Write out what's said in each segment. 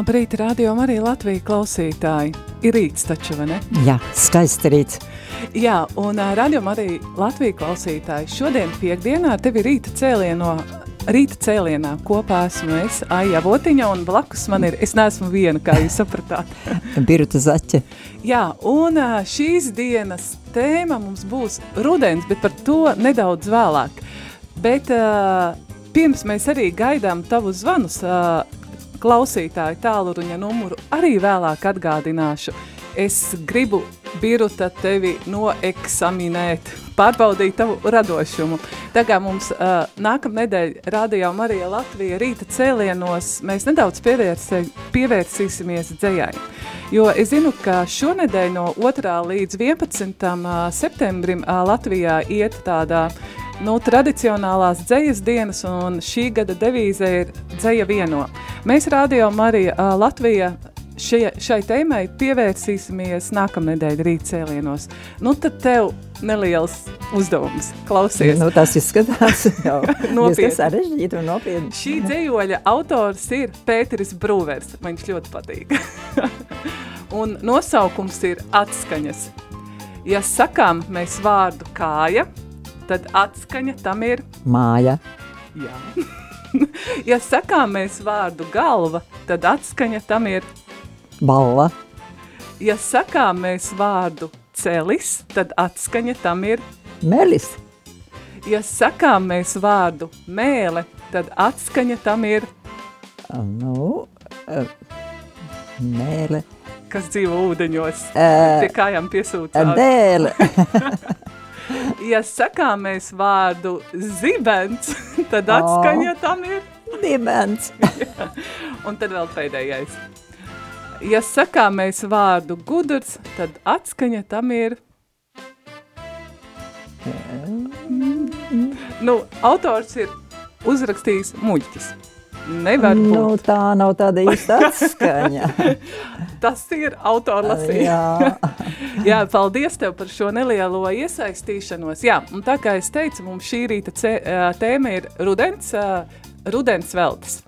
Labrīt, radio arī Latvija klausītāji. Ir rīts taču, vai ne? Jā, skaisti rīts. Jā, un uh, radio arī Latvija klausītāji. Šodien piekdienā tevi rīta cēlieno, rīta cēlienā kopā esmu es, Aija Votiņa, un blakus man ir, es neesmu viena, kā jūs sapratāt. Biruta Zaķe. Jā, un šīs dienas tēma mums būs rudens, bet par to nedaudz vēlāk. Bet uh, pirms mēs arī gaidām tavus zvanus, uh, klausītāju tāluruņa numuru arī vēlāk atgādināšu. Es gribu, Biruta, tevi noeksaminēt, pārbaudīt tavu radošumu. Kā mums uh, nākamnedēļ Radio Marija Latvija rīta cēlienos mēs nedaudz pievērsē, pievērsīsimies dzējai. Jo es zinu, ka šonedēļ no 2. līdz 11. septembrim uh, Latvijā iet tādā nu, tradicionālās dzejas dienas, un šī gada devīze ir dzeja vieno. Mēs Radio Marija uh, Latvija šie, šai tēmai pievērsīsimies nākamnedēļ rīt cēlienos. Nu, tad tev neliels uzdevums. Klausies. Nu, tas izskatās Nopietni. sarežģīti un nopietni. Šī dzējoļa autors ir Pēteris Brūvers. Man viņš ļoti patīk. un nosaukums ir atskaņas. Ja sakām mēs vārdu kāja, tad atskaņa tam ir? Māja, jā. ja sakām mēs vārdu galva, tad atskaņa tam ir? Balva, Ja sakām mēs vārdu celis, tad atskaņa tam ir. melis, Ja sakām mēs vārdu mēle, tad atskaņa tam ir, nu, eh, mēle, kas dzīvo ūdeņos, Ē, pie kājām piesūcās. dēle, Ja sakām mēs vārdu zibens, tad atskaņa tam ir, dibens, un tad vēl pēdējais. Ja sakām mēs vārdu gudrs, tad atskaņa tam ir. Nu, autors ir uzrakstījis muļķis. Nevar būt. nu, tā nav tāda īsta atskaņa. Tas ir autora lasījums. Jā, Jā, paldies tev par šo nelielo iesaistīšanos. Jā, un tā kā es teicu, mums šī rīta tēma ir rudens, rudens veltes.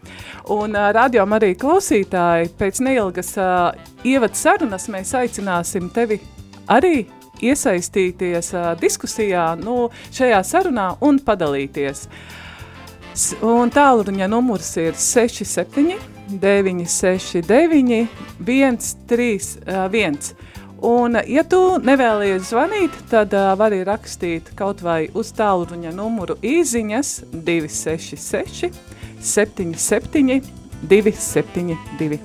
Un ā, radiom arī klausītāji, pēc neilgas ā, ievad sarunas mēs aicināsim tevi arī iesaistīties diskusijā, nu, šajā sarunā un padalīties. S- Un tālruņa numurs ir 67 969 131. Un, ja tu nevēlies zvanīt, tad uh, vari rakstīt kaut vai uz tālruņa numuru īziņas 266 77 272.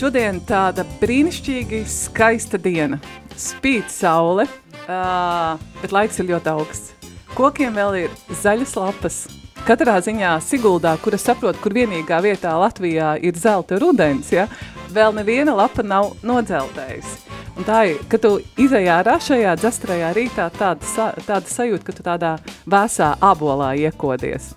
Šodien tāda brīnišķīgi skaista diena. Spīd saule, uh, bet laiks ir ļoti augsts. Kokiem vēl ir zaļas lapas. Katrā ziņā Siguldā, kura saprot, kur vienīgā vietā Latvijā ir zelta rudens, ja, vēl neviena lapa nav nodzeltējusi. Un tā ir, ka tu izējā ārā šajā dzastrajā rītā tāda, sa, tāda sajūta, ka tu tādā vēsā abolā iekodies.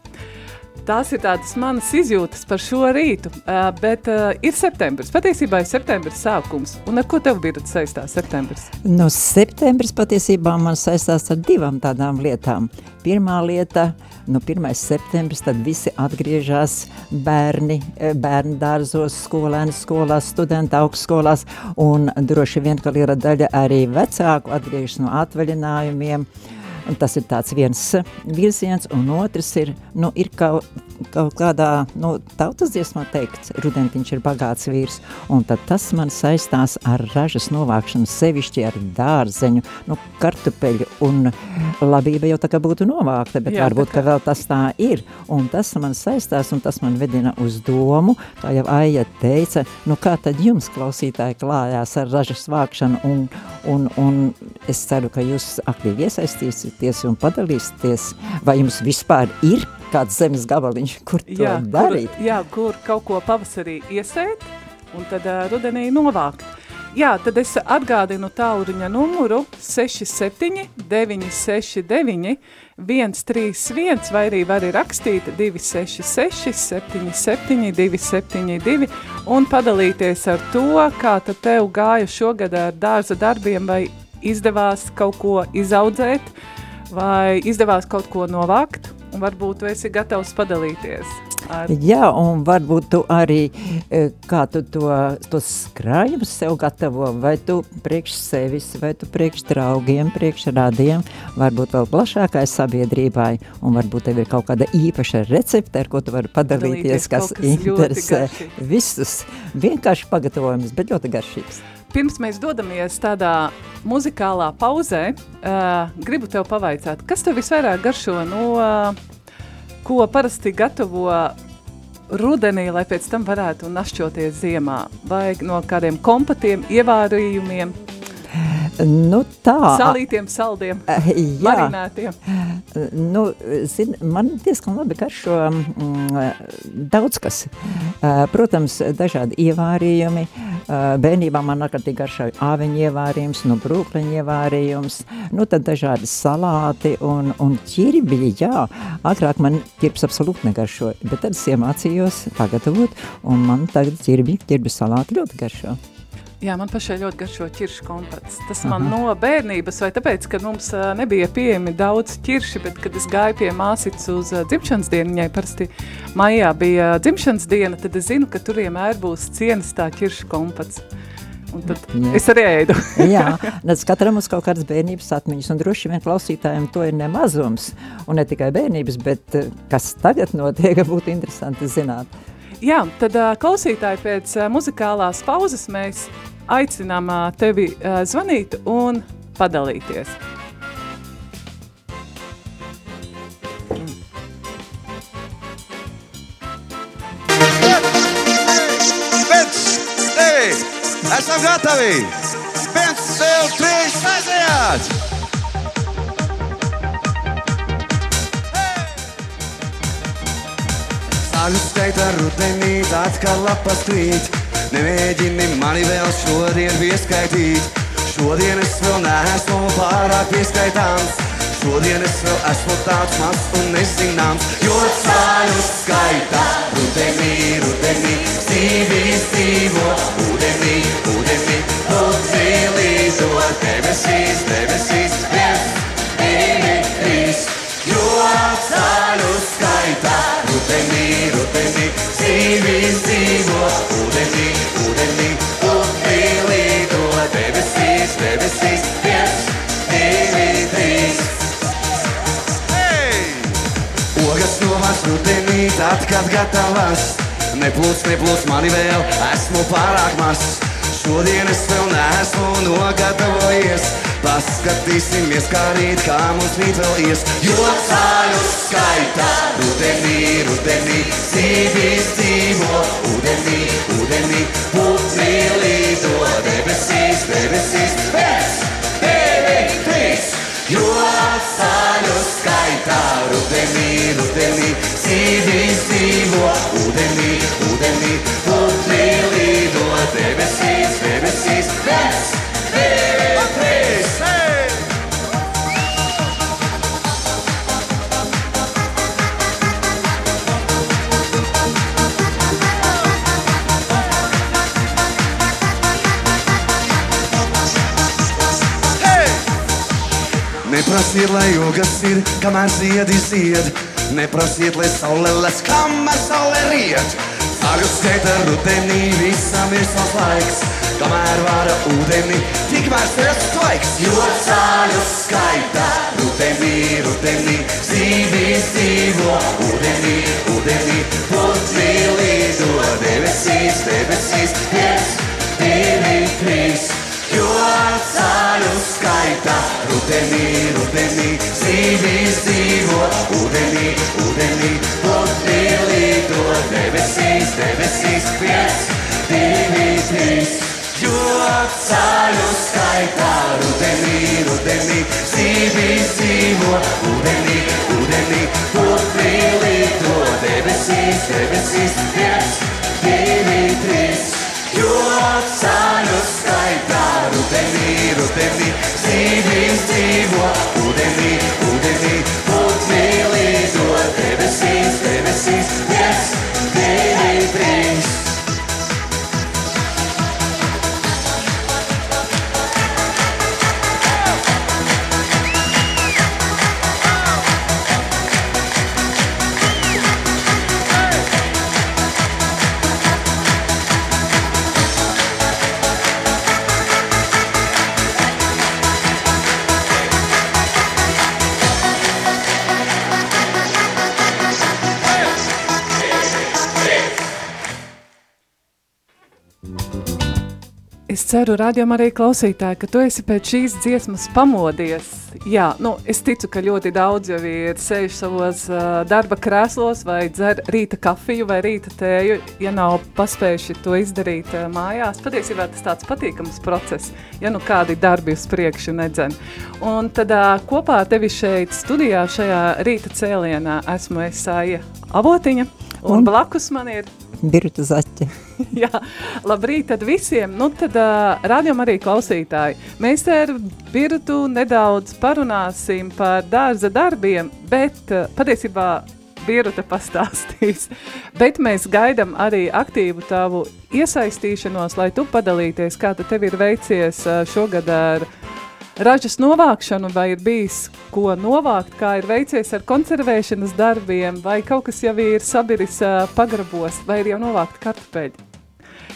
Tās ir tādas manas izjūtas par šo rītu, uh, bet uh, ir septembris. Patiesībā ir septembris sākums. Un ar ko tev bija saistās septembris? Nu, septembris patiesībā man saistās ar divām tādām lietām. Pirmā lieta, nu, 1. septembris, tad visi atgriežas bērni, bērnu dārzos, skolēni skolās, studenti augstskolās, un droši vien, ka liela daļa arī vecāku atgriežas no atvaļinājumiem. Un tas ir viens virziens, un otrs ir, nu, ir kaut, kaut kādā, nu, tautas dziesmā teikts, rudentiņš ir bagāts vīrs, un tad tas man saistās ar ražas novākšanu, sevišķi ar dārzeņu, nu, kartupeļu, un labība jau tā kā būtu novākta, bet Jā, varbūt, ka vēl tas tā ir, un tas man saistās, un tas man vedina uz domu, kā jau Aija teica, nu, kā tad jums, klausītāji, klājās ar ražas vākšanu, un, un, un es ceru, ka jūs aktīvi iesaistīsieties un padalīsieties, vai jums vispār ir kāds zemes gabaliņš, kur to jā, darīt? Kur, jā, kur kaut ko pavasarī iesēt un tad uh, rudenī novākt. Jā, tad es atgādinu tālruņa numuru 67 969 131 vai arī var rakstīt 266 77 272 un padalīties ar to, kā tad tev gāja šogad ar dārza darbiem vai izdevās kaut ko izaudzēt vai izdevās kaut ko novākt un varbūt tu esi gatavs padalīties ar Jā, un varbūt tu arī, e, kā tu to, tos skrājumus sev gatavo, vai tu priekš sevis, vai tu priekš draugiem, priekš rādiem, varbūt vēl plašākai sabiedrībai, un varbūt tev ir kaut kāda īpaša recepte, ar ko tu vari padalīties, Padalīties kas kas interesē visus. Vienkārši pagatavojums, bet ļoti garšīgs. Pirms mēs dodamies tādā muzikālā pauzē, uh, gribu tev pavaicāt, kas tev visvairāk garšo? No, uh, ko parasti gatavo rudenī, lai pēc tam varētu našķoties ziemā, vai no kādiem kompatiem, ievārījumiem, Nu tā. salītiem, saldiem, Eh, Jā, marinētiem. nu, zin, man diezgan labi garšo mm, daudz kas. Eh, Protams, dažādi ievārījumi. Eh, Bērnībā man ārkārtīgi garšoja āveņu ievārījums, nu brūkleņu ievārījums, nu tad dažādi salāti un, un ķirbi, jā. Agrāk man ķirbs absolūti negaršoja, bet tad es iemācījos pagatavot, un man tagad ķirbi, ķirbi salāti ļoti garšo. Jā, man pašai ļoti garšo ķiršu kompats. Tas man no bērnības, vai tāpēc, ka mums ā, nebija pieejami daudz ķirši, bet kad es gāju pie māsītes uz ā, dzimšanas dienu, viņai parasti maijā bija dzimšanas diena, tad es zinu, ka tur vienmēr būs cienas tā ķiršu kompats. Un tad Jā. es arī ēdu. Jā, tas katram uz kaut kādas bērnības atmiņas, un droši vien klausītājiem to ir nemazums, un ne tikai bērnības, bet kas tagad notiek, būtu interesanti zināt. Jā, tad klausītāji pēc muzikālās pauzes mēs aicinām tevi zvanīt un padalīties. Esam gatavi! Viens, divi, trīs, aiziet! Sāku skaitā rudenī, atkal lapas krīt. Nemēģini mani vēl šodien pieskaitīt. Šodien es vēl neesmu pārāk pieskaitāms. Šodien es vēl esmu tāds mazs un nezināms, jo cāļu skaitā rudenī, rudenī, dzīvīs dzīvo, ūdenī, ūdenī, ūdenī līdzo, debesīs, debesīs, viens, divi, trīs, jo cāļu skaitā rudenī, rudenī, dzīvo, ūdenī, ūdenī, debesīs, viens, divi, trīs. Hey! Ogas nomās rudenī, tad, kad gatavas Neplūs, neplūs mani vēl, esmu pārāk mazs Šodien es vēl neesmu nogatavojies Paskatīsimies, kā rīt, kā mums rīt vēl ies. Jo cāļu skaitā rudenī, rudenī Dzīvīs dzīvo, ūdenī, ūdenī Putni līdo debesīs, debesīs. Viens, divi, trīs. Jo cāļu skaitā rudenī lai jogas ir, kamēr ziedi zied. Neprasiet, lai saule les, kamēr saule riet. Sāku skaita rudenī, visam ir savs laiks. kamēr vara ūdeni, tikmēr sēs tvaiks, jo cāļu skaitā. Rudenī, rudenī, zīvis dzīvo, ūdenī, ūdenī, putni lido, debesīs, debesīs, viens, divi, trīs. Jo cāļu skaitā, rudenī, rudenī, zīvis dzīvo, ūdenī, ūdenī, putni lido, debesīs, debesīs, viens, divi, trīs. Jo cāļu skaitā, rudenī, rudenī, zīvis dzīvo, ūdenī, ūdenī, putni lido, debesīs, debesīs, viens, divi, trīs. Jo cāļu skaitā, rudenī, rudenī, zīvis dzīvo, ūdenī, ūdenī, putni ceru, rādījumā arī klausītāji, ka tu esi pēc šīs dziesmas pamodies. Jā, nu, es ticu, ka ļoti daudz jau ir sēž savos uh, darba krēslos vai dzer rīta kafiju vai rīta tēju, ja nav paspējuši to izdarīt uh, mājās. Patiesībā tas tāds patīkams process, ja nu kādi darbi uz priekšu nedzen. Un tad uh, kopā ar tevi šeit studijā šajā rīta cēlienā esmu Esāja Avotiņa un, un blakus man ir Birta Zaķe. Jā, labrīt tad visiem. Nu tad uh, rādījum arī klausītāji. Mēs ar Birtu nedaudz parunāsim par dārza darbiem, bet uh, patiesībā Birta pastāstīs. Bet mēs gaidam arī aktīvu tavu iesaistīšanos, lai tu padalīties, kā tev ir veicies uh, šogad ar ražas novākšanu, vai ir bijis ko novākt, kā ir veicies ar konservēšanas darbiem, vai kaut kas jau ir sabiris uh, pagrabos, vai ir jau novākt kartupeļi.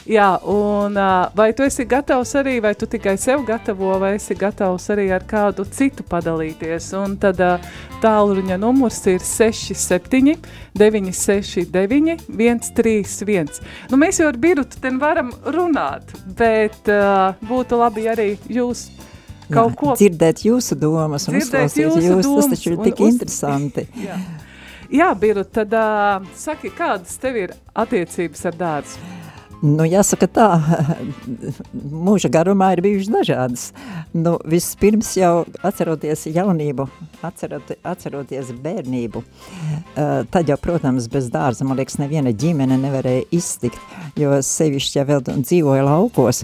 Jā, un uh, vai tu esi gatavs arī, vai tu tikai sev gatavo, vai esi gatavs arī ar kādu citu padalīties. Un tad uh, tālruņa numurs ir 67 969 131. Nu, mēs jau ar Birutu varam runāt, bet uh, būtu labi arī jūs kaut Jā, ko dzirdēt jūsu domas un uzklausīt jūsu jūs, domas tas taču ir tik uz- interesanti. Jā, Jā Biru, tad uh, saki, kādas tev ir attiecības ar dārzu? Nu, jāsaka tā, mūža garumā ir bijušas dažādas. Nu, vispirms jau atceroties jaunību, atcerot, atceroties bērnību, tad jau, protams, bez dārza, man liekas, neviena ģimene nevarēja iztikt, jo sevišķi, ja vēl dzīvoja laukos,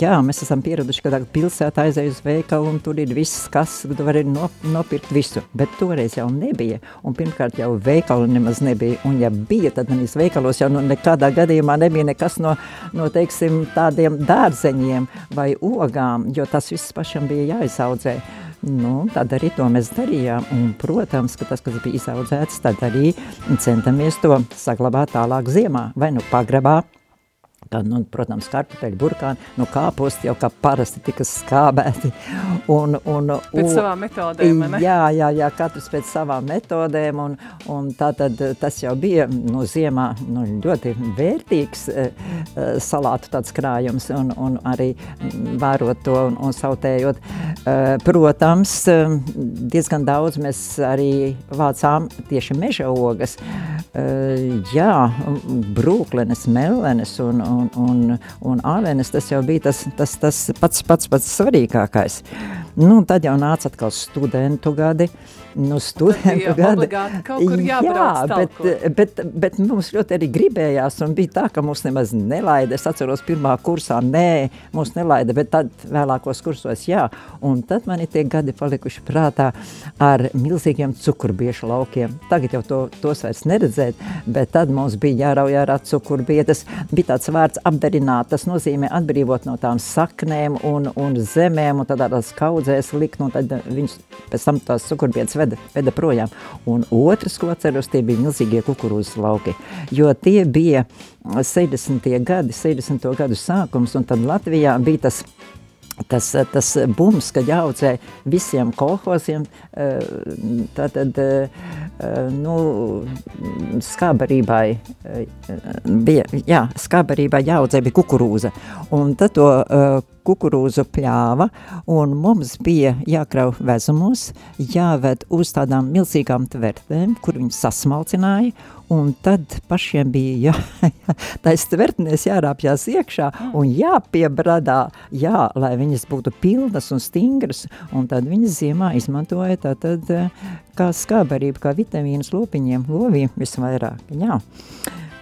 jā, mēs esam pieraduši, ka tagad pilsētā aizēj uz veikalu un tur ir viss, kas, tu vari nop, nopirkt visu, bet toreiz jau nebija, un pirmkārt jau veikalu nemaz nebija, un ja bija, tad manis veikalos jau nu, nekādā gadījumā nebija nekas no, no teiksim, tādiem dārzeņiem vai ogām, jo tas viss pašam bija jāizaudzē. Nu, tad arī to mēs darījām, un, protams, ka tas, kas bija izaudzēts, tad arī centamies to saglabāt tālāk ziemā, vai nu pagrabā, kā, nu, protams, kartupeļu burkāni, nu, kāposti jau kā parasti tika skābēti. Un, un, Pēc un- savām metodēm, ne? Jā, jā, jā, katrs pēc savām metodēm, un, un tā tad tas jau bija, nu, ziemā, nu, ļoti vērtīgs e, e, salātu tāds krājums, un, un arī vērot to un, un sautējot. E, protams, diezgan daudz mēs arī vācām tieši meža ogas, e, jā, brūklenes, mellenes un, un, un, un āvenes, tas jau bija tas, tas, tas pats, pats, pats svarīgākais. Nu, tad jau nāca atkal studentu gadi, nu, studentu jau gadi. kaut kur jābrauc Jā, bet, talkot. bet, bet mums ļoti arī gribējās, un bija tā, ka mūs nemaz nelaida. Es atceros, pirmā kursā, nē, mūs nelaida, bet tad vēlākos kursos, jā. Un tad man ir tie gadi palikuši prātā ar milzīgiem cukurbiešu laukiem. Tagad jau to, tos vairs neredzēt, bet tad mums bija jārauj ārā cukurbietas. Bija tāds vārds apdarināt, tas nozīmē atbrīvot no tām saknēm un, un zemēm un tādās kaudzēm audzēs likt, nu tad viņš pēc tam tās cukurbietas veda, veda projām. Un otrs, ko atceros, tie bija milzīgie kukurūzas lauki, jo tie bija 60. gadi, 60. gadu sākums, un tad Latvijā bija tas tas, tas bums, kad jāaudzē visiem kolhoziem, tātad, nu, skābarībai bija, jā, skābarībai jāaudzē bija kukurūza, un tad to kukurūzu pļāva, un mums bija jākrauj vezumos, jāved uz tādām milzīgām tvertēm, kur viņi sasmalcināja, un tad pašiem bija jā, tais tvertnēs jārāpjās iekšā un jāpiebradā, jā, lai viņas būtu pilnas un stingras, un tad viņas ziemā izmantoja tātad kā skābarību, kā vitamīnas lopiņiem, loviem visvairāk, jā.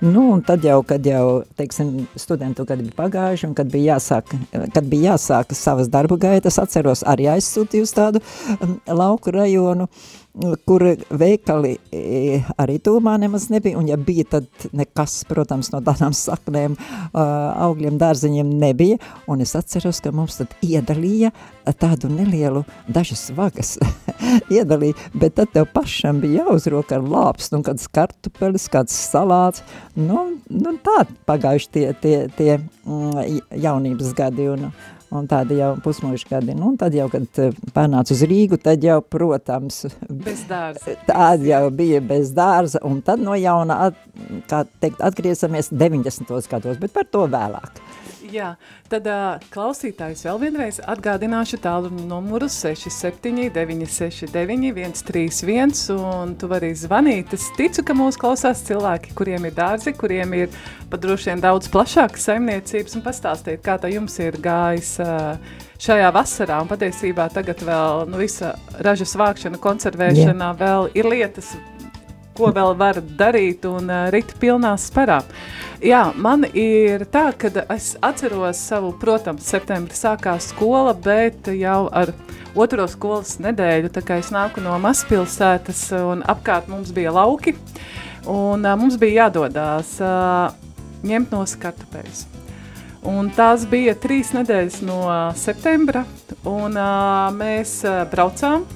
Nu, un tad jau, kad jau, teiksim, studentu gadi bija pagājuši, un kad bija jāsāk, kad bija jāsāk savas darba gaitas, atceros, arī aizsūtīju uz tādu um, lauku rajonu, uh, kur veikali e, arī tūmā nemaz nebija, un ja bija, tad nekas, protams, no tādām saknēm, augļiem, dārziņiem nebija, un es atceros, ka mums tad iedalīja tādu nelielu, dažas vagas iedalīja, bet tad tev pašam bija jāuzroka ar lāpstu, un kāds kartupelis, kāds salāts, nu, nu tā pagājuši tie, tie, tie mm, jaunības gadi, un, un tādi jau pusmuži gadi. Nu, tad jau, kad eh, pārnāca uz Rīgu, tad jau, protams, bez dārza. tāda jau bija bez dārza, un tad no jauna, at, kā teikt, atgriezamies 90. gados, bet par to vēlāk. Jā, tad uh, klausītājs vēl vienreiz atgādināšu tālu numuru 67969 131 un tu vari zvanīt. Es ticu, ka mūs klausās cilvēki, kuriem ir dārzi, kuriem ir pat droši vien daudz plašākas saimniecības un pastāstīt, kā tā jums ir gājis uh, šajā vasarā un patiesībā tagad vēl nu, visa ražas vākšana, konservēšana yeah. vēl ir lietas, ko vēl var darīt un uh, rīt pilnā sparā. Jā, man ir tā, ka es atceros savu, protams, septembrī sākās skola, bet jau ar otro skolas nedēļu, tā kā es nāku no mazpilsētas un apkārt mums bija lauki, un uh, mums bija jādodās uh, ņemt no kartupeļus. Un tās bija trīs nedēļas no septembra, un uh, mēs uh, braucām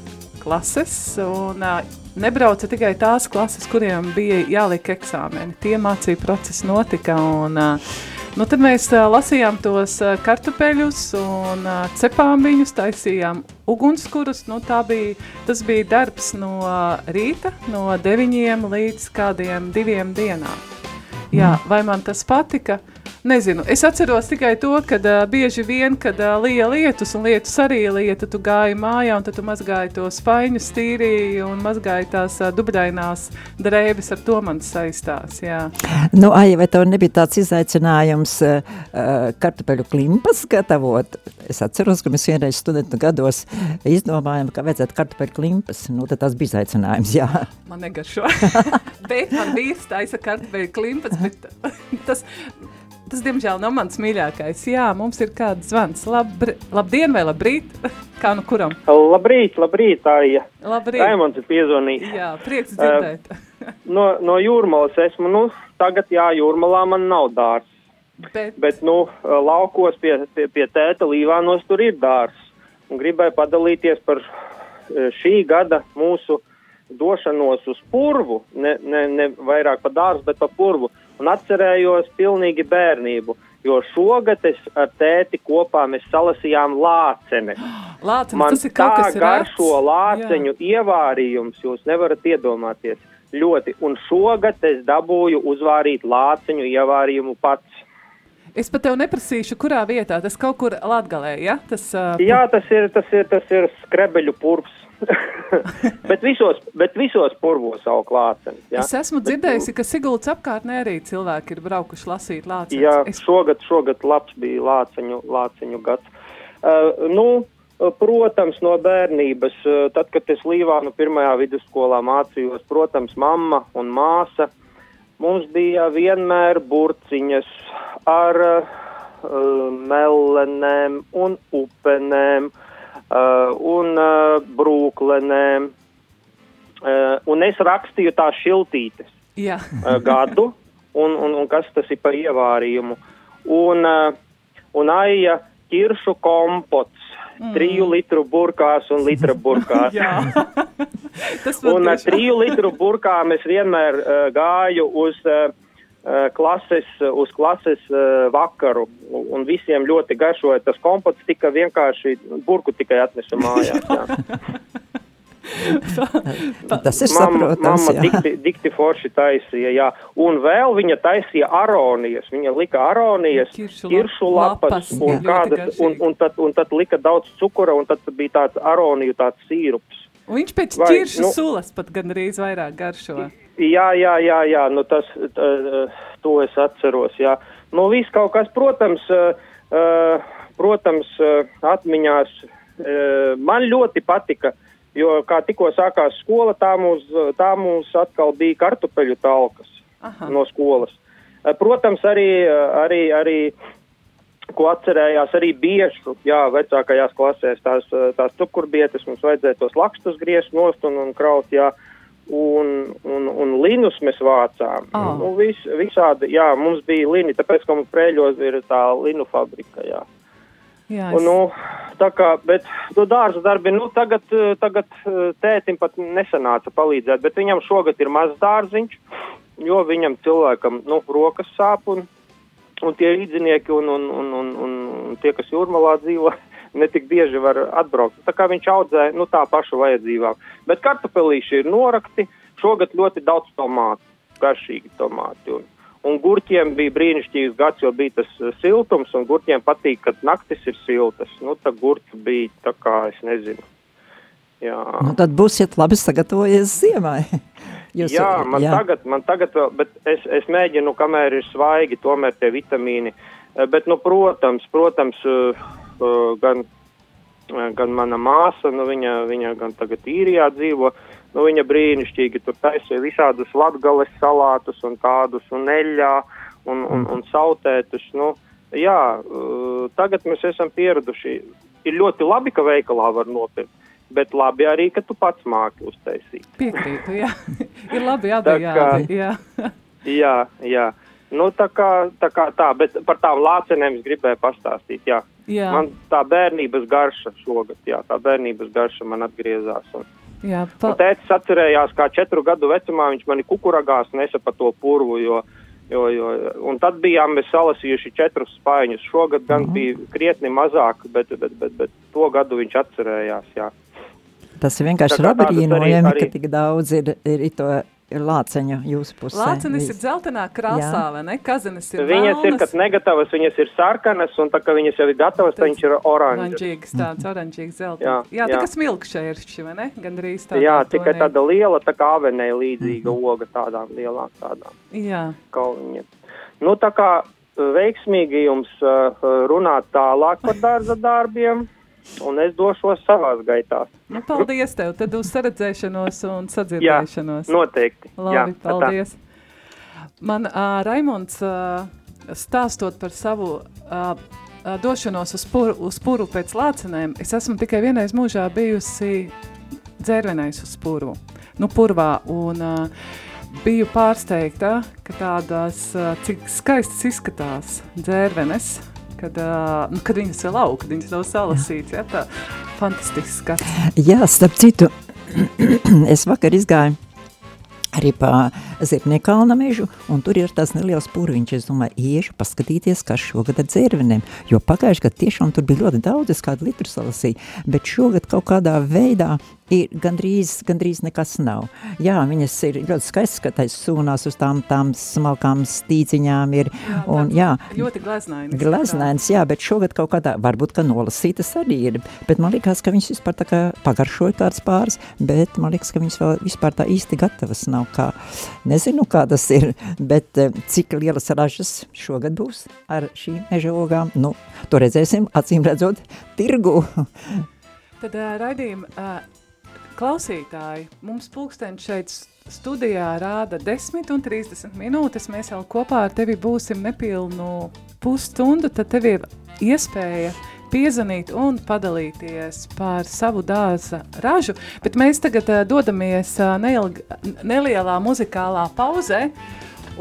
klases, un uh, nebrauca tikai tās klases, kuriem bija jāliek eksāmeni. Tie mācību procesi notika, un uh, nu, tad mēs uh, lasījām tos uh, kartupeļus un uh, cepām viņus, taisījām ugunskurus. Nu, bija, tas bija darbs no rīta, no deviņiem līdz kādiem diviem dienām. Jā, vai man tas patika? Nezinu, es atceros tikai to, ka uh, bieži vien, kad uh, lija lietus un lietus arī lieta, tu gāji mājā un tad tu mazgāji tos faiņus tīrīji un mazgāji tās uh, dubļainās drēbes, ar to man saistās, jā. Nu, Aija, vai tev nebija tāds izaicinājums uh, kartupeļu klimpas gatavot? Es atceros, ka mēs vienreiz studentu gados izdomājam, ka vajadzētu kartupeļu klimpas, nu tad tas bija izaicinājums, jā. Man negaršo, bet man vīrs taisa kartupeļu klimpas, bet tas Tas, diemžēl, nav mans mīļākais. Jā, mums ir kāds zvans. Labri, labdien vai labrīt? Kā nu kuram? Labrīt, labrīt, Aija. Labrīt. Raimons ir piezvanījis. Jā, prieks dzirdēt. Uh, no, no jūrmalas esmu, nu, tagad jā, jūrmalā man nav dārs. Bet, Bet nu, laukos pie, pie, pie tēta Līvānos tur ir dārs. Un gribēju padalīties par šī gada mūsu došanos uz purvu, ne, ne, ne vairāk pa dārzu, bet pa purvu. Uh, un atcerējos pilnīgi bērnību. Jo šogad es ar tēti kopā mēs salasījām lācenes. Lācenes, Man tas ir kaut kas garšo lāceņu Jā. ievārījums, jūs nevarat iedomāties. Ļoti, un šogad es dabūju uzvārīt lāceņu ievārījumu pats. Es pat tev neprasīšu, kurā vietā tas kaut kur latgalē, ja? Tas, uh, Jā, tas ir, tas ir, tas ir skrebeļu purvs. Bet, visos, bet visos purvos savu klāceni. Ja? Es esmu dzirdējusi, ka Siguldas apkārtnē arī cilvēki ir braukuši lasīt lāceņus. Jā, es... šogad, šogad labs bija lāceņu, lāceņu gads. Uh, nu, Protams, no bērnības, tad, kad es Līvānu pirmajā vidusskolā mācījos, protams, mamma un māsa, mums bija vienmēr burciņas ar uh, melenēm un upenēm, uh, un uh, brūklenēm. Uh, un es rakstīju tās šiltītes Jā. gadu, un, un, un kas tas ir par ievārījumu. Un, un aija ķiršu kompots, mm. triju litru burkās un litra burkās. un triju litru burkām es vienmēr uh, gāju uz uh, klases, uz klases uh, vakaru, un visiem ļoti garšoja. Tas kompots tika vienkārši burku tikai atnesa mājās. Tas ir saprotams, mamma. Dikti, dikti forši taisīja, jā. Un vēl viņa taisīja aronijas. Viņa lika aronijas, kiršu, lapas un, kādas, un, un, tad, un tad lika daudz cukura, un tad bija tāds aroniju tāds sīrups. Un viņš pēc Vai, ķiršu nu, sulas pat gandrīz vairāk garšo. Jā, jā, jā, jā, nu tas, tā, to es atceros, jā. Nu, viss kaut kas, protams, protams, atmiņās, man ļoti patika, jo, kā tikko sākās skola, tā mums, tā mums atkal bija kartupeļu talkas Aha. no skolas. Protams, arī, arī, arī ko atcerējās arī biežu, jā, vecākajās klasēs tās, tās cukurbietes, mums vajadzēja tos lakstus griezt nost un, un kraut, jā, un, un, un linus mēs vācām. Oh. Nu, vis, visādi, jā, mums bija lini, tāpēc, ka mums prēļos ir tā linu fabrika, jā. Jā, es... un, nu, tā kā, bet nu, dārza darbi, nu, tagad, tagad tētim pat nesanāca palīdzēt, bet viņam šogad ir mazs dārziņš, jo viņam cilvēkam, nu, rokas sāp un, un tie rīdzinieki un, un, un, un, un, un tie, kas jūrmalā dzīvo, netik bieži var atbraukt. Tā kā viņš audzē, nu, tā paša vajadzībām. Bet kartupelīši ir norakti, šogad ļoti daudz tomātu, garšīgi tomāti. Un, Un gurķiem bija brīnišķīgs gads, jo bija tas uh, siltums, un gurķiem patīk, kad naktis ir siltas. Nu, tā gurķi bija tā kā, es nezinu. Jā. Nu, tad būsiet labi sagatavojies ziemai. Jūs, jā, man jā. tagad, man tagad vēl, bet es, es mēģinu, kamēr ir svaigi, tomēr tie vitamīni. Uh, bet, nu, protams, protams, uh, gan, gan mana māsa, nu, viņa, viņa gan tagad īrijā dzīvo, Nu, viņa brīnišķīgi tur taisīja visādus latgales salātus un tādus un eļļā un, un, un sautētus. Nu, jā, uh, tagad mēs esam pieraduši. Ir ļoti labi, ka veikalā var nopirkt. Bet labi arī, ka tu pats māki uztaisīt. Piekrītu, jā. ir labi abi jādi, jā. jā, jā. Nu, tā kā, tā kā tā, bet par tām lācenēm es gribēju pastāstīt, jā. jā. Man tā bērnības garša šogad, jā, tā bērnības garša man atgriezās. Un, Jā, pa... Un tētis atcerējās, kā četru gadu vecumā viņš mani kukuragās nesa pa to purvu, jo, jo, jo, un tad bijām mēs salasījuši četrus spaiņus. Šogad gan mm. bija krietni mazāk, bet, bet, bet, bet to gadu viņš atcerējās, jā. Tas ir vienkārši brīnojami, ka tik daudz ir, ir to ir lāceņa jūsu pusē. Lācenis ir dzeltenā krāsā, Jā. vai ne? Kazenes ir Viņas melnas. ir, kad negatavas, viņas ir sarkanas, un tā, ka viņas jau ir gatavas, tad viņš ir oranžs. Oranžīgs, tāds oranžīgs zelta. Jā, jā, tā kā smilkšķēršķi, vai ne? Gandrīz tā. Jā, tikai tāda liela, tā kā avenē līdzīga mm -hmm. oga tādām lielām tādām. Jā. Kalniņiem. Nu, tā kā veiksmīgi jums uh, runāt tālāk par dārza darbiem un es došos savās gaitās. Nu, paldies tev, tad uz saredzēšanos un sadzirdēšanos. Jā, noteikti. Labi, Jā, paldies. Tā. Man uh, Raimonds uh, stāstot par savu uh, došanos uz puru, uz puru pēc lācenēm, es esmu tikai vienreiz mūžā bijusi dzērvenais uz puru, nu purvā, un uh, biju pārsteigta, ka tādas, uh, cik skaistas izskatās dzērvenes, kad, uh, kad viņas vēl aug, kad viņas nav salasīts. Ja, tā fantastisks skats. Jā, starp citu, es vakar izgāju arī pa Zirniekalna mežu, un tur ir tas neliels purviņš. Es domāju, iešu paskatīties, kas šogad ar dzērvenēm, jo pagājuši gadu tiešām tur bija ļoti daudz, es kādu litru salasīju, bet šogad kaut kādā veidā ir gandrīz, gandrīz nekas nav. Jā, viņas ir ļoti skaistas, ka tais sūnās uz tām, tām smalkām stīciņām ir. Jā, un, jā, ļoti gleznainas. Gleznainas, jā, bet šogad kaut kādā, varbūt, ka nolasītas arī ir, bet man liekas, ka viņas vispār tā kā pagaršoja kāds pāris, bet man liekas, ka viņas vēl vispār tā īsti gatavas nav kā, nezinu, kā tas ir, bet eh, cik lielas ražas šogad būs ar šīm meža ogām, nu, to redzēsim, acīm redzot, tirgu. Tad uh, raidījuma uh, Klausītāji, mums pulkstenis šeit studijā rāda 10 un 30 minūtes. Mēs jau kopā ar tevi būsim nepilnu pusstundu, tad tev ir iespēja piezvanīt un padalīties par savu dārza ražu. Bet mēs tagad uh, dodamies uh, neilg, nelielā muzikālā pauzē.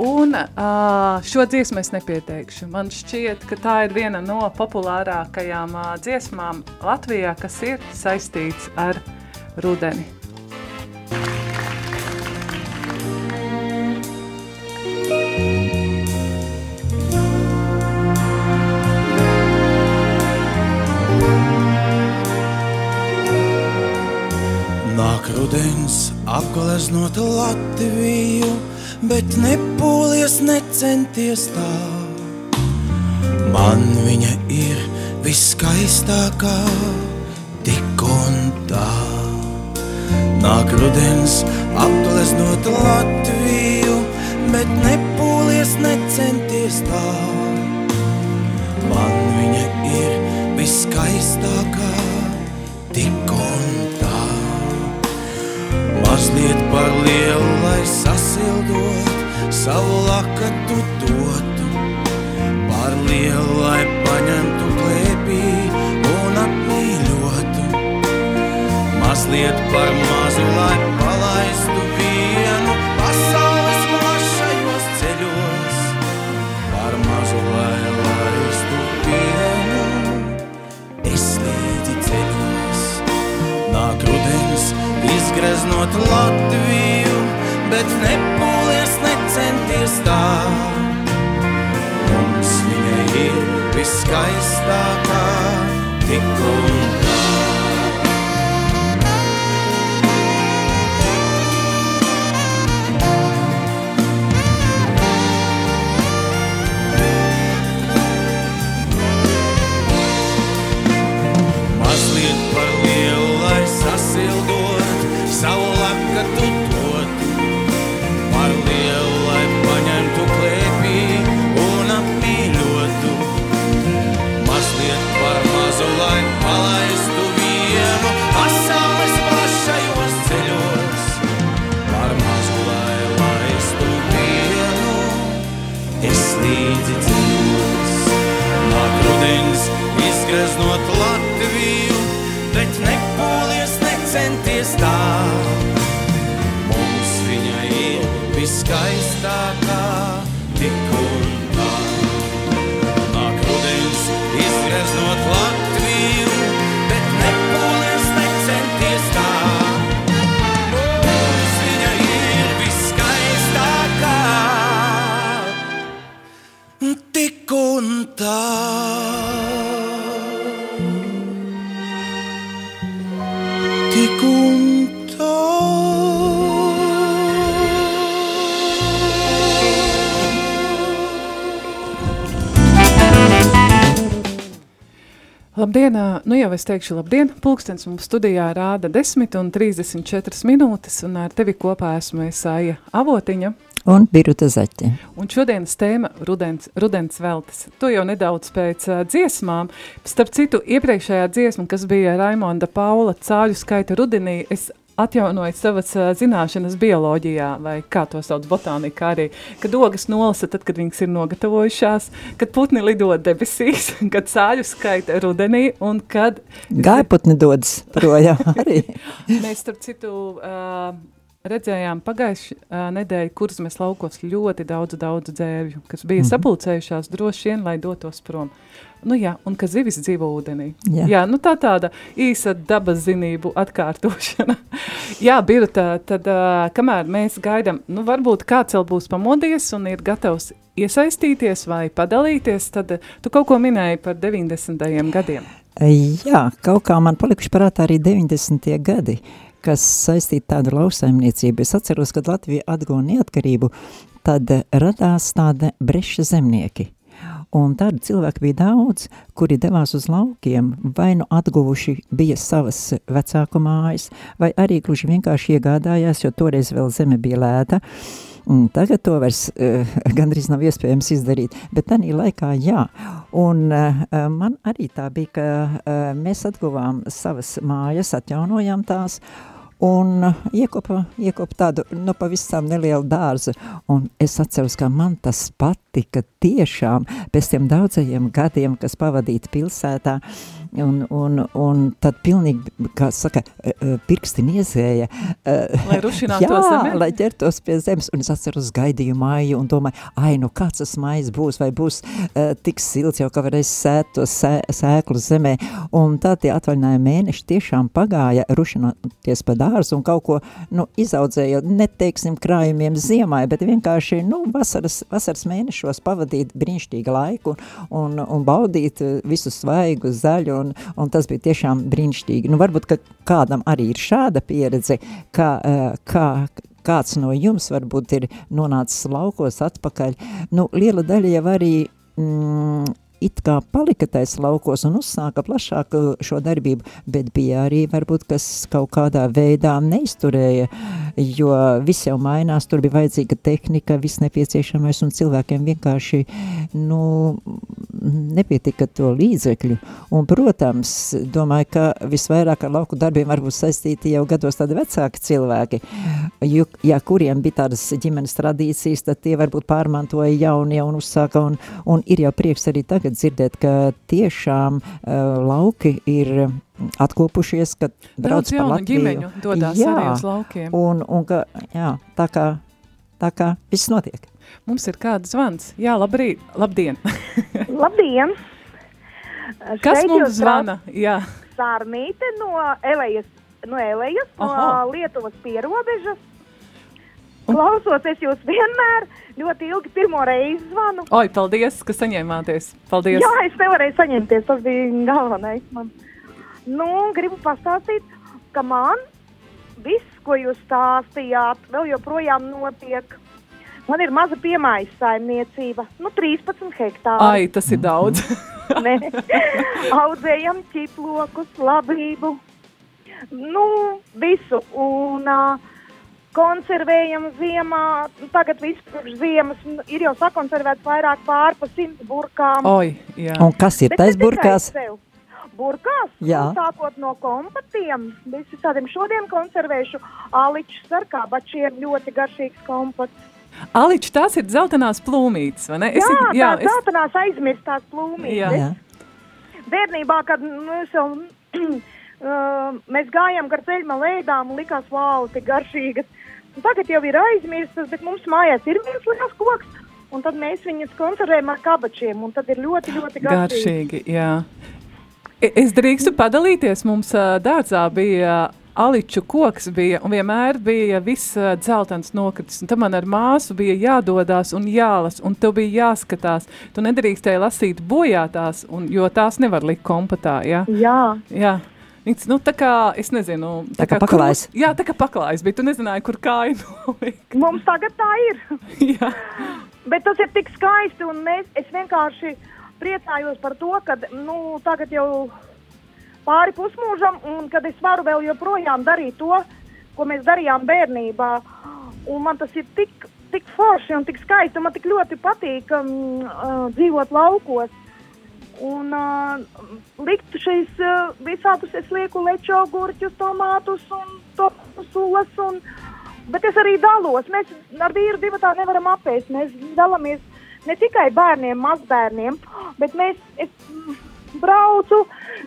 Un uh, šo dziesmu es nepieteikšu. Man šķiet, ka tā ir viena no populārākajām uh, dziesmām Latvijā, kas ir saistīts ar rudeni. Nāk rudens apgleznot Latviju, bet nepūlies necenties tā. Man viņa ir viskaistākā, tik un tā. Nāk rudens apgleznot Latviju, bet nepūlies necenties tā. Man viņa ir viskaistākā, tik un tā. Mazliet par lielu, lai sasildot, savu lakatu dotu. Par lielu, lai paņemtu klēpī Mazliet par mazu, lai palaistu vienu pasaules plašajos ceļos. Par mazu, lai laistu vienu, es līdzi ceļos. Nāk rudens, izgreznot Latviju, bet nepūlies necenties tā. Mums viņa ir viskaistākā, tik Labdien, nu jau es teikšu labdien, pulkstens mums studijā rāda 10 un 34 minūtes, un ar tevi kopā esmu Esāja Avotiņa. Un Biruta Zaķe. Un šodienas tēma rudens, rudens veltes. To jau nedaudz pēc uh, dziesmām. Starp citu, iepriekšējā dziesma, kas bija Raimonda Paula cāļu skaita rudenī, es atjaunoju savas zināšanas bioloģijā, vai kā to sauc botānikā arī, kad ogas nolasa tad, kad viņas ir nogatavojušās, kad putni lido debesīs, kad cāļu skaita rudenī un kad... Gaiputni dodas projām arī. Mēs, starp citu, uh, redzējām pagājuši uh, nedēļu kurzmes laukos ļoti daudz, daudz dzēvju, kas bija mm. -hmm. sapulcējušās droši vien, lai dotos prom. Nu jā, un ka zivis dzīvo ūdenī. Jā. jā nu tā tāda īsa dabas zinību atkārtošana. jā, Birta, tad uh, kamēr mēs gaidām, nu varbūt kāds vēl būs pamodies un ir gatavs iesaistīties vai padalīties, tad uh, tu kaut ko minēji par 90. gadiem. Jā, kaut kā man palikuši prātā arī 90. gadi, kas saistīti tādu lauksaimniecību. Es atceros, kad Latvija atguva neatkarību, tad radās tāda breša zemnieki. Un tādu cilvēku bija daudz, kuri devās uz laukiem, vai nu atguvuši bija savas vecāku mājas, vai arī gluži vienkārši iegādājās, jo toreiz vēl zeme bija lēta. Un tagad to vairs uh, gandrīz nav iespējams izdarīt, bet tā laikā jā. Un uh, man arī tā bija, ka uh, mēs atguvām savas mājas, atjaunojām tās, un uh, iekopa, iekopa tādu, nu, pavisam nelielu dārzu, un es atceros, ka man tas patika tiešām. Pēc tiem daudzajiem gadiem, kas pavadīti pilsētā, un, un, un tad pilnīgi, kā saka, pirksti niezēja. Lai rušinātu jā, lai ķertos pie zemes, un es atceros gaidīju māju un domāju, ai, nu kāds tas mājas būs, vai būs uh, tik silts jau, ka varēs sēt to sē, sēklu zemē, un tā tie atvaļinājumi mēneši tiešām pagāja rušinoties pa dārzu un kaut ko, nu, izaudzējot, neteiksim krājumiem ziemai, bet vienkārši, nu, vasaras, vasaras mēnešos pavadīt brīnišķīgu laiku un, un baudīt visu svaigu, zaļu, un, un tas bija tiešām brīnišķīgi. Nu, varbūt, ka kādam arī ir šāda pieredze, kā, kā, kāds no jums varbūt ir nonācis laukos atpakaļ. Nu, liela daļa jau arī mm, it kā palika tais laukos un uzsāka plašāku šo darbību, bet bija arī varbūt, kas kaut kādā veidā neizturēja, jo viss jau mainās, tur bija vajadzīga tehnika, viss nepieciešamais un cilvēkiem vienkārši, nu, nepietika to līdzekļu. Un, protams, domāju, ka visvairāk ar lauku darbiem varbūt saistīti jau gados tādi vecāki cilvēki, jo, ja kuriem bija tādas ģimenes tradīcijas, tad tie varbūt pārmantoja jaunie un uzsāka, un, un ir jau prieks arī tagad dzirdēt, ka tiešām uh, lauki ir atkopušies, ka brauc Daudz jaunu Latviju. ģimeņu dodās jā, arī uz laukiem. Un, un ka, jā, tā kā, tā kā viss notiek. Mums ir kāds zvans. Jā, labrīt, labdien. Labdien! Kas Šeit mums zvana? Jā. Sārmīte no Elejas, no, Elejas, no Aha. Lietuvas pierobežas. Klausoties jūs vienmēr, ļoti ilgi pirmo reizi zvanu. Oi, paldies, ka saņēmāties. Paldies. Jā, es nevarēju saņemties, tas bija galvenais man. Nu, gribu pastāstīt, ka man viss, ko jūs stāstījāt, vēl joprojām notiek. Man ir maza piemājas saimniecība, nu 13 hektāri. Ai, tas ir daudz. Nē, audzējam ķiplokus, labību, nu, visu. Un uh, konservējam ziemā, tagad viss pirms ziemas nu, ir jau sakonservēts vairāk pār pa simts burkām. Oi, jā. Un kas ir tais burkās? Burkās, nu, sākot no kompatiem, visi tādiem šodien konservēšu aličus ar kabačiem, ļoti garšīgs kompats. Aliči, tās ir dzeltenās plūmītes, vai ne? jā, Es- jā, tās zeltainās aizmirstās plūmītes. Jā. Jā. Bērnībā, kad nu, es jau, uh, mēs gājām gar ceļma lēdām likās, wow, tik garšīgas. Un tagad jau ir aizmirstas, bet mums mājās ir viens liels koks, un tad mēs viņus konservējam ar kabačiem, un tad ir ļoti, ļoti garšīgi. Garšīgi, jā. E- Es drīkstu padalīties, mums dārzā bija aliču koks, bija, un vienmēr bija viss ā, dzeltens nokritis, un tam man ar māsu bija jādodās un jālas, un tev bija jāskatās. Tu nedrīkstēji lasīt bojātās, un, jo tās nevar likt kompatā, jā? Jā. Jā. Viņas, nu, tā kā, es nezinu, Tā kā paklājs. krūs- Jā, tā kā paklājs, bet tu nezināji, kur kāju nolikt. Mums tagad tā ir. jā. Bet tas ir tik skaisti, un mēs, es vienkārši priecājos par to, ka nu, tagad jau pāri pusmūžam, un kad es varu vēl joprojām darīt to, ko mēs darījām bērnībā. Un man tas ir tik, tik forši un tik skaisti, un man tik ļoti patīk um, uh, dzīvot laukos. Un uh, likt šīs uh, visādus, es lieku lečo, gurķus, tomātus un to sulas. Un, bet es arī dalos. Mēs ar vīru divu tā nevaram apēst. Mēs dalāmies ne tikai bērniem, mazbērniem, bet mēs es, mm,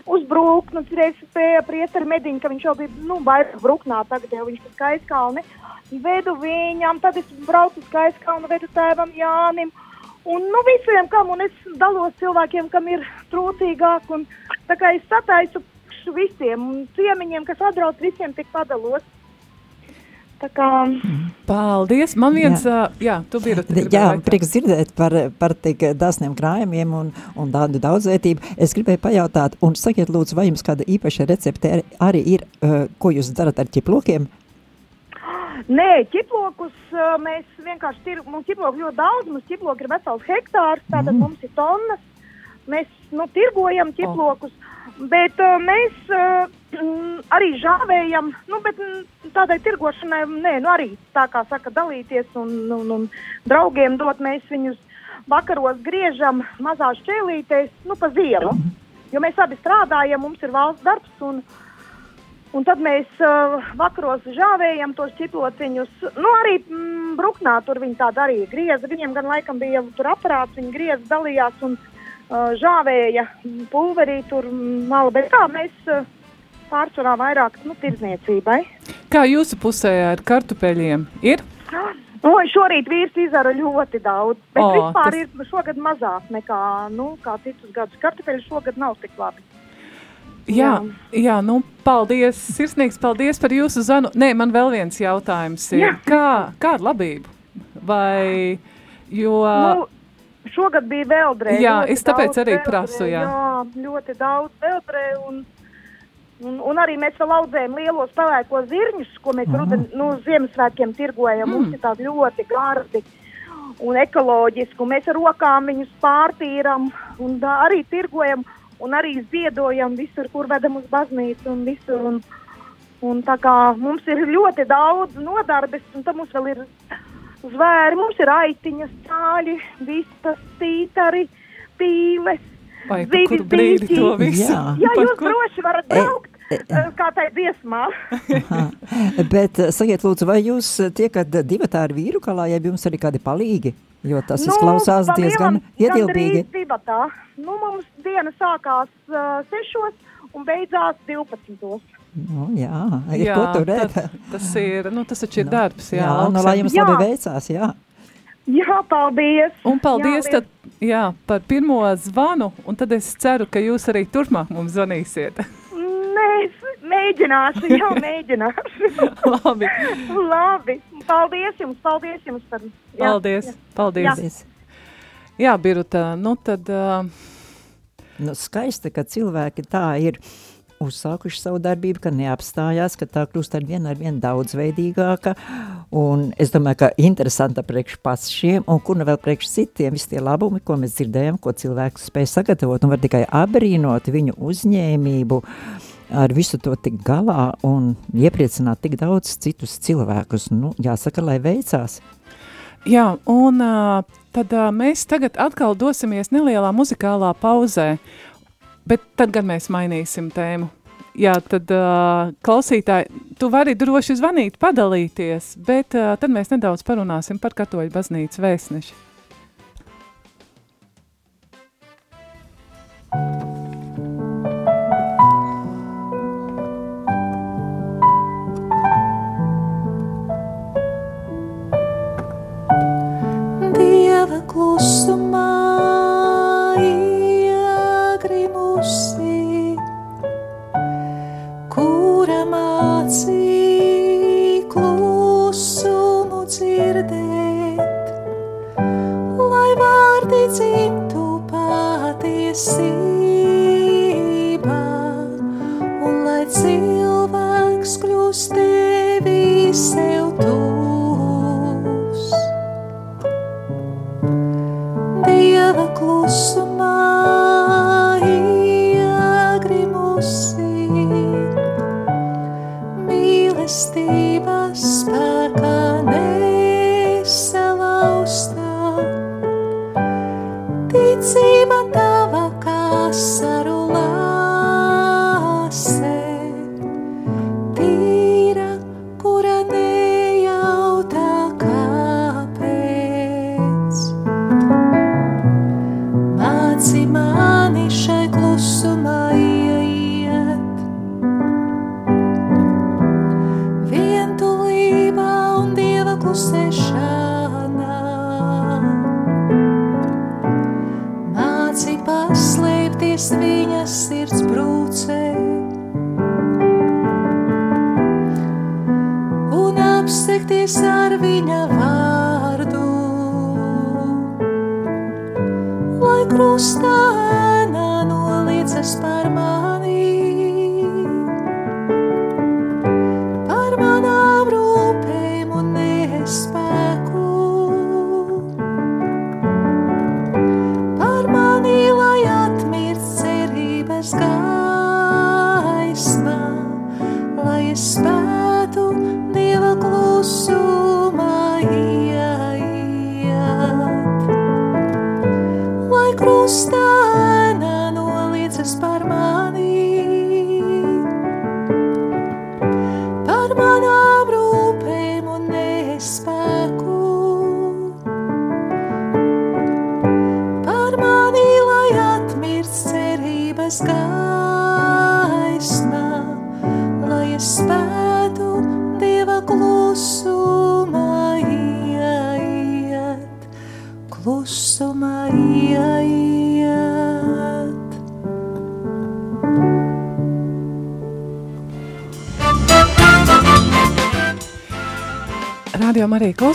braucu uz brūknu, reiz pie priestara mediņa, ka viņš jau bija, nu, vairāk brūknā, tagad jau viņš ir skaiskalni. Vedu viņam, tad es braucu uz skaiskalnu, vedu tēvam Jānim. Un nu, visiem, kam un es dalos cilvēkiem, kam ir trūcīgāk, un tā kā es sataisu visiem, ciemiņiem, kas atbrauc, visiem tik padalos. Kā Paldies! Man viens, jā, jā tu biji Jā, prieks dzirdēt par, par tik dāsniem krājumiem un, un tādu daudzvērtību. Es gribēju pajautāt, un sakiet lūdzu, vai jums kāda īpaša recepte arī- ir, uh, ko jūs darat ar ķiplokiem? Nē, ķiplokus uh, mēs vienkārši tir, mums ķiploku ļoti daudz, mums ķiploku ir vesels hektārs, tātad mm. mums ir tonnas. Mēs nu, tirgojam ķiplokus, oh. Bet uh, mēs uh, mm, arī žāvējam, nu, bet mm, tādai tirgošanai, nē, nu arī tā kā saka, dalīties un, un, un draugiem dot, mēs viņus vakaros griežam mazās čēlītēs, nu, pa ziemu. Jo mēs abi strādājam, mums ir valsts darbs un, Un tad mēs uh, vakaros žāvējam tos čiplociņus. Nu, arī mm, bruknā tur viņi tā darīja. Grieza. Viņiem gan laikam bija tur aparāts, viņi grieza, dalījās. Un uh, žāvēja pulverī tur mala, bet kā mēs pārsvarā vairāk nu, tirdzniecībai. Kā jūsu pusē ar kartupeļiem ir? Oi, šorīt vīrs izdara ļoti daudz, bet O, vispār tas- ir šogad mazāk nekā, nu, citus gadus. Kartupeļi šogad nav tik labi. Jā, jā, nu, paldies, sirsnīgs paldies par jūsu zvanu. Nē, man vēl viens jautājums ir, Jā. kā, kā ar labību? Vai, jo, Nu, šogad bija vēlbrē. Jā, es tāpēc daudz arī vēlbrē, prasu, jā. Jā, ļoti daudz vēlbrē un, un, un arī mēs vēl audzējam lielos pelēko zirņus, ko mēs ruden, nu, Ziemassvētkiem tirgojam. Mm. Mums ir tādi ļoti gardi un ekoloģiski, un mēs ar rokām viņus pārtīram un arī tirgojam un arī ziedojam visur, kur vedam uz baznīcu un visur. Un, un tā kā mums ir ļoti daudz nodarbes, un tam mums vēl ir zvēri, mums ir aitiņas, cāļi, vistas, tītari, pīles. vai pa kuru brīdi to visu? Jā. Jā, jūs kur- droši varat braukt, eh, kā tai dziesmā. Bet eh, sakiet, lūdzu, vai jūs eh, tiekat divatā ar vīru kalā, ja jums arī kādi palīgi? Jo tas nu, izklausās diezgan ietilpīgi. Nu, mums diena sākās uh, sešos un beidzās 12. Nu, jā, ir ko turēt. tad Tas ir, nu, tas taču ir darbs, jā. Jā, nu, lai jums Jā. labi veicās, jā. Jā, paldies! Un paldies Jā, tad, jā, par pirmo zvanu, un tad es ceru, ka jūs arī turpmāk mums zvanīsiet. Nē, es mēģināšu, jā, mēģināšu. Labi. Labi, paldies jums, paldies jums par. Jā, Paldies, jā. paldies. Jā, Biruta, nu tad... Uh, Nu, skaisti, ka cilvēki tā ir uzsākuši savu darbību, ka neapstājās, ka tā kļūst ar vien, ar vien daudzveidīgāka, un es domāju, ka interesanta priekš pašiem, un kur nu vēl priekš citiem, visi tie labumi, ko mēs dzirdējam, ko cilvēks spēj sagatavot, un var tikai abrīnot viņu uzņēmību, ar visu to tik galā un iepriecināt tik daudz citus cilvēkus. Nu, jāsaka, lai veicās. Jā, un tad mēs tagad atkal dosimies nelielā muzikālā pauzē, bet tad gan mēs mainīsim tēmu. Jā, tad uh, klausītāji, tu vari droši zvanīt, padalīties, bet uh, tad mēs nedaudz parunāsim par katoļu baznīcas vēstneši. Dieva klusumā mācī klusumu dzirdēt, lai vārdi dzimtu patiesībā,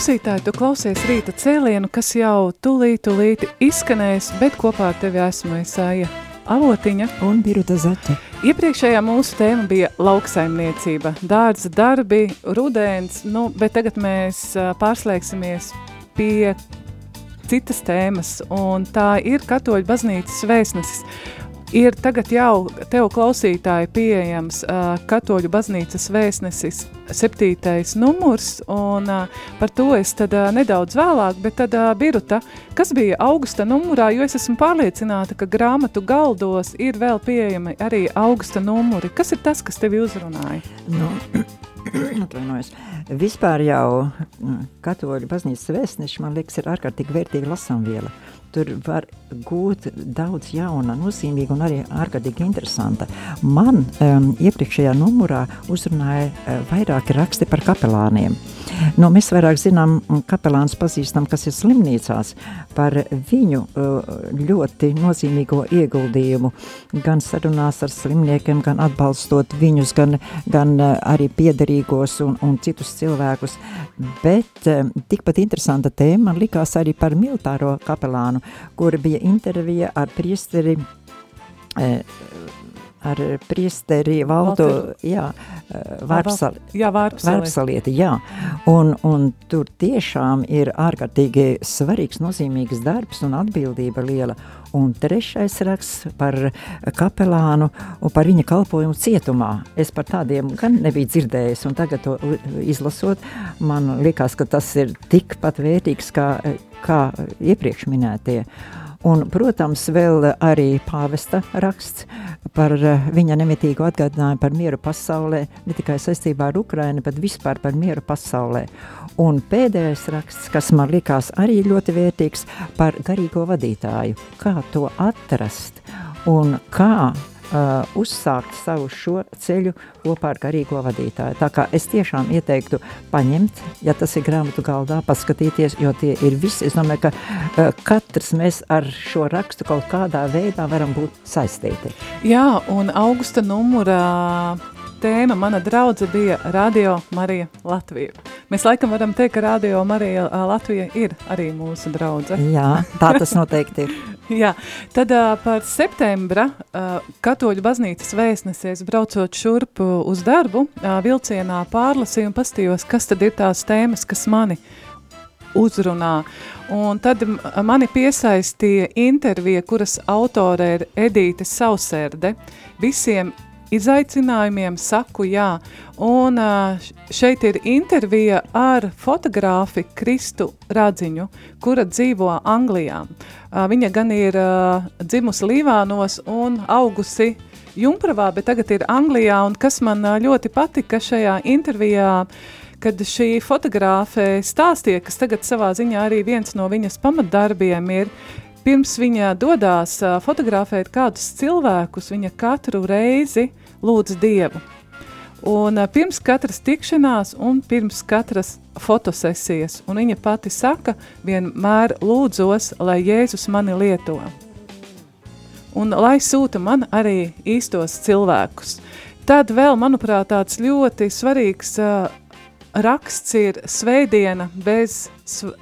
klausītāji, tu klausies rīta cēlienu, kas jau tulīt, tulīt izskanēs, bet kopā ar tevi esmu Esāja Avotiņa. Un Biruta Zaķa. Iepriekšējā mūsu tēma bija lauksaimniecība, dārza darbi, rudens, nu, bet tagad mēs pārslēgsimies pie citas tēmas, un tā ir katoļu baznīcas vēstnesis. Ir tagad jau tev klausītāji pieejams uh, katoļu baznīcas vēstnesis septītais numurs, un uh, par to es tad uh, nedaudz vēlāk, bet tad uh, Biruta, kas bija augusta numurā, jo es esmu pārliecināta, ka grāmatu galdos ir vēl pieejami arī augusta numuri. Kas ir tas, kas tevi uzrunāja? Nu, atvainojos. Vispār jau katoļu baznīcas vēstneši, man liekas, ir ārkārtīgi vērtīga lasāmviela. Tur var gūt daudz jauna, nozīmīga un arī ārkārtīgi interesanta. Man um, iepriekšējā numurā uzrunāja uh, vairāki raksti par kapelāniem. Nu, mēs vairāk zinām, kapelāns pazīstam, kas ir slimnīcās, par viņu uh, ļoti nozīmīgo ieguldījumu gan sarunās ar slimniekiem, gan atbalstot viņus, gan, gan uh, arī piederīgos un, un citus cilvēkus. Bet um, tikpat interesanta tēma man likās arī par militāro kapelānu, kur bija intervija ar priesteri ar priesteri Valdu, jā, Vārpsal, jā, Vārpsali. Vārpsalieti, jā. Un, un tur tiešām ir ārkārtīgi svarīgs, nozīmīgs darbs un atbildība liela. Un trešais raksts par kapelānu un par viņa kalpojumu cietumā. Es par tādiem gan nebiju dzirdējis, un tagad to izlasot, man likās, ka tas ir tikpat vērtīgs kā, kā iepriekš minētie. Un, protams, vēl arī pāvesta raksts par eh, viņa nemitīgu atgādinājumu par mieru pasaulē, ne tikai saistībā ar Ukraini, bet vispār par mieru pasaulē. Un pēdējais raksts, kas man likās arī ļoti vērtīgs, par garīgo vadītāju. Kā to atrast un kā uh, uzsākt savu šo ceļu kopā ar garīgo vadītāju. Tā kā es tiešām ieteiktu paņemt, ja tas ir grāmatu galdā, paskatīties, jo tie ir visi. Es domāju, ka uh, katrs mēs ar šo rakstu kaut kādā veidā varam būt saistīti. Jā, un augusta numurā tēma mana draudze bija Radio Marija Latvija. Mēs laikam varam teikt, ka Radio Marija Latvija ir arī mūsu draudze. Jā, tā tas noteikti ir. Jā, tad uh, par septembra uh, katoļu baznīcas vēstnesies braucot šurp uz darbu, uh, vilcienā pārlasīju un pastījos, kas tad ir tās tēmas, kas mani uzrunā. Un tad mani piesaistīja intervija, kuras autore ir Edīte Sauserde. Visiem izaicinājumiem saku jā. Un šeit ir intervija ar fotogrāfi Kristu Radziņu, kura dzīvo Anglijā. Viņa gan ir dzimusi Līvānos un augusi Jumpravā, bet tagad ir Anglijā, un kas man ļoti patika šajā intervijā, kad šī fotogrāfe stāstīja, kas tagad savā ziņā arī viens no viņas pamatdarbiem ir, pirms viņa dodās fotografēt kādus cilvēkus, viņa katru reizi lūdz Dievu. Un pirms katras tikšanās un pirms katras fotosesijas, un viņa pati saka, vienmēr lūdzos, lai Jēzus mani lieto. Un lai sūta man arī īstos cilvēkus. Tad vēl, manuprāt, tāds ļoti svarīgs uh, raksts ir svētdiena bez sv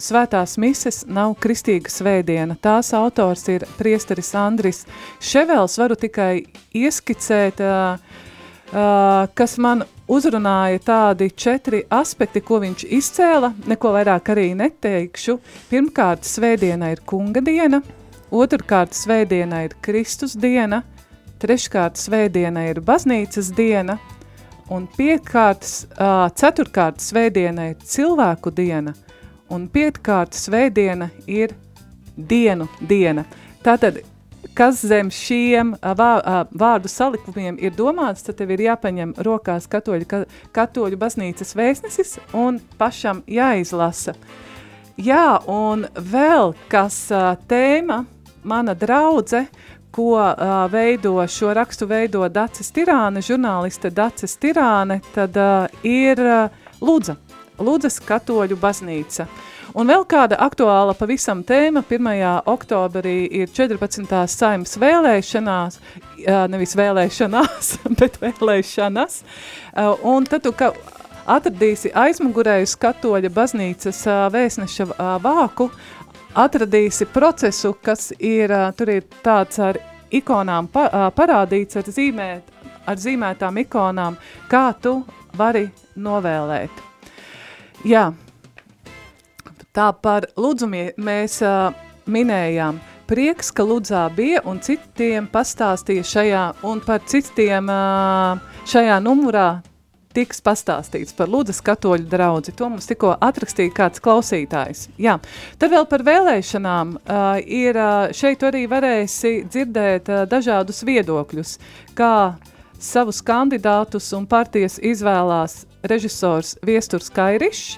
svētās mises nav kristīga svētdiena. Tās autors ir priesteris Andris Ševels. Varu tikai ieskicēt, kas man uzrunāja tādi četri aspekti, ko viņš izcēla, neko vairāk arī neteikšu. Pirmkārt, svētdiena ir kunga diena, otrkārt, svētdiena ir Kristus diena, treškārt, svētdiena ir baznīcas diena, un piekārt, ceturkārt, svētdiena ir cilvēku diena, un pietkārt svētdiena ir dienu diena. Tātad, kas zem šiem vā, vārdu salikumiem ir domāts, tad tev ir jāpaņem rokās katoļu, katoļu baznīcas vēstnesis un pašam jāizlasa. Jā, un vēl kas tēma, mana draudze, ko uh, veido šo rakstu veido Dacis Tirāne, žurnāliste Dacis Tirāne, tad uh, ir uh, Lūdza, Lūdzas katoļu baznīca. Un vēl kāda aktuāla pavisam tēma 1. oktobrī ir 14. saimas vēlēšanās, nevis vēlēšanās, bet vēlēšanas. Un tad tu ka atradīsi aizmugurēju katoļa baznīcas vēstneša vāku, atradīsi procesu, kas ir, tur ir tāds ar ikonām pa, parādīts, ar, zīmēt, ar zīmētām ikonām, kā tu vari novēlēt. Jā, tā par Ludzumie mēs uh, minējām. Prieks, ka Ludzā bija un citiem pastāstīja šajā, un par citiem uh, šajā numurā tiks pastāstīts par Lūdzes katoļu draudzi. To mums tikko atrakstīja kāds klausītājs. Jā. Tad vēl par vēlēšanām uh, ir uh, šeit arī varēsi dzirdēt uh, dažādus viedokļus, kā savus kandidātus un partijas izvēlās režisors Viesturs Kairišs,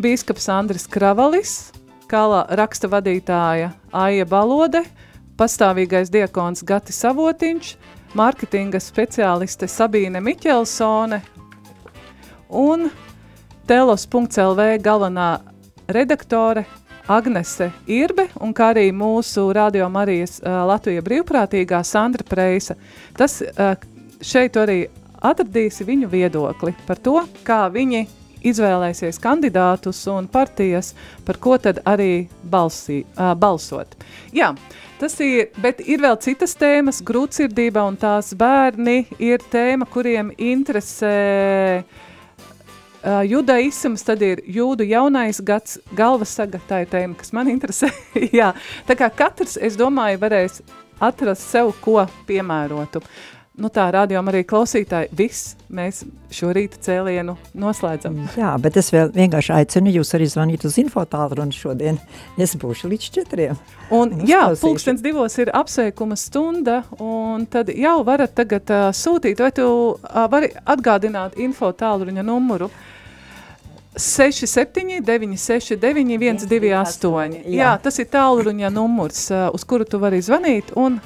bīskaps Andris Kravalis, kala raksta vadītāja Aija Balode, pastāvīgais diakons Gati Savotiņš, marketinga speciāliste Sabīne Miķelsone un telos.lv galvenā redaktore Agnese Irbe un kā arī mūsu Radio Marijas uh, Latvija brīvprātīgā Sandra Preisa. Tas uh, šeit arī atradīsi viņu viedokli par to, kā viņi izvēlēsies kandidātus un partijas, par ko tad arī balsī, uh, balsot. Jā, tas ir, bet ir vēl citas tēmas, grūtsirdība un tās bērni ir tēma, kuriem interesē uh, Uh, judaisms, tad ir jūdu jaunais gads, galvasaga, tā ir tēma, kas man interesē. Jā, tā kā katrs, es domāju, varēs atrast sev ko piemērotu. Nu tā, rādījām arī klausītāji, viss mēs šo rīta cēlienu noslēdzam. Jā, bet es vēl vienkārši aicinu jūs arī zvanīt uz infotālruni šodien. Es būšu līdz četriem. Un, un jā, pulkstens divos ir apsveikuma stunda, un tad jau varat tagad uh, sūtīt, vai tu uh, vari atgādināt infotālruņa numuru? 67, 969, 128. Jā. Tas ir tālruņa numurs, uz kuru tu vari zvanīt un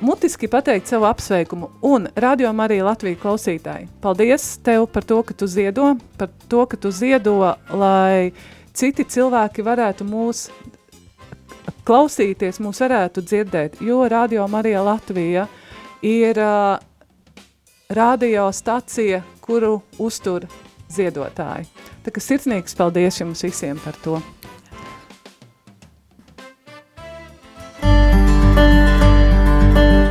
mutiski pateikt savu apsveikumu. Un radio arī Latvijas klausītāji. Paldies tev par to, ka tu ziedo, par to, ka tu ziedo, lai citi cilvēki varētu mūs klausīties, mūs varētu dzirdēt, jo radio Marija Latvija ir uh, radiostacija, kuru uztur ziedotāji. Tā kā sirsnīgs paldies jums visiem par to.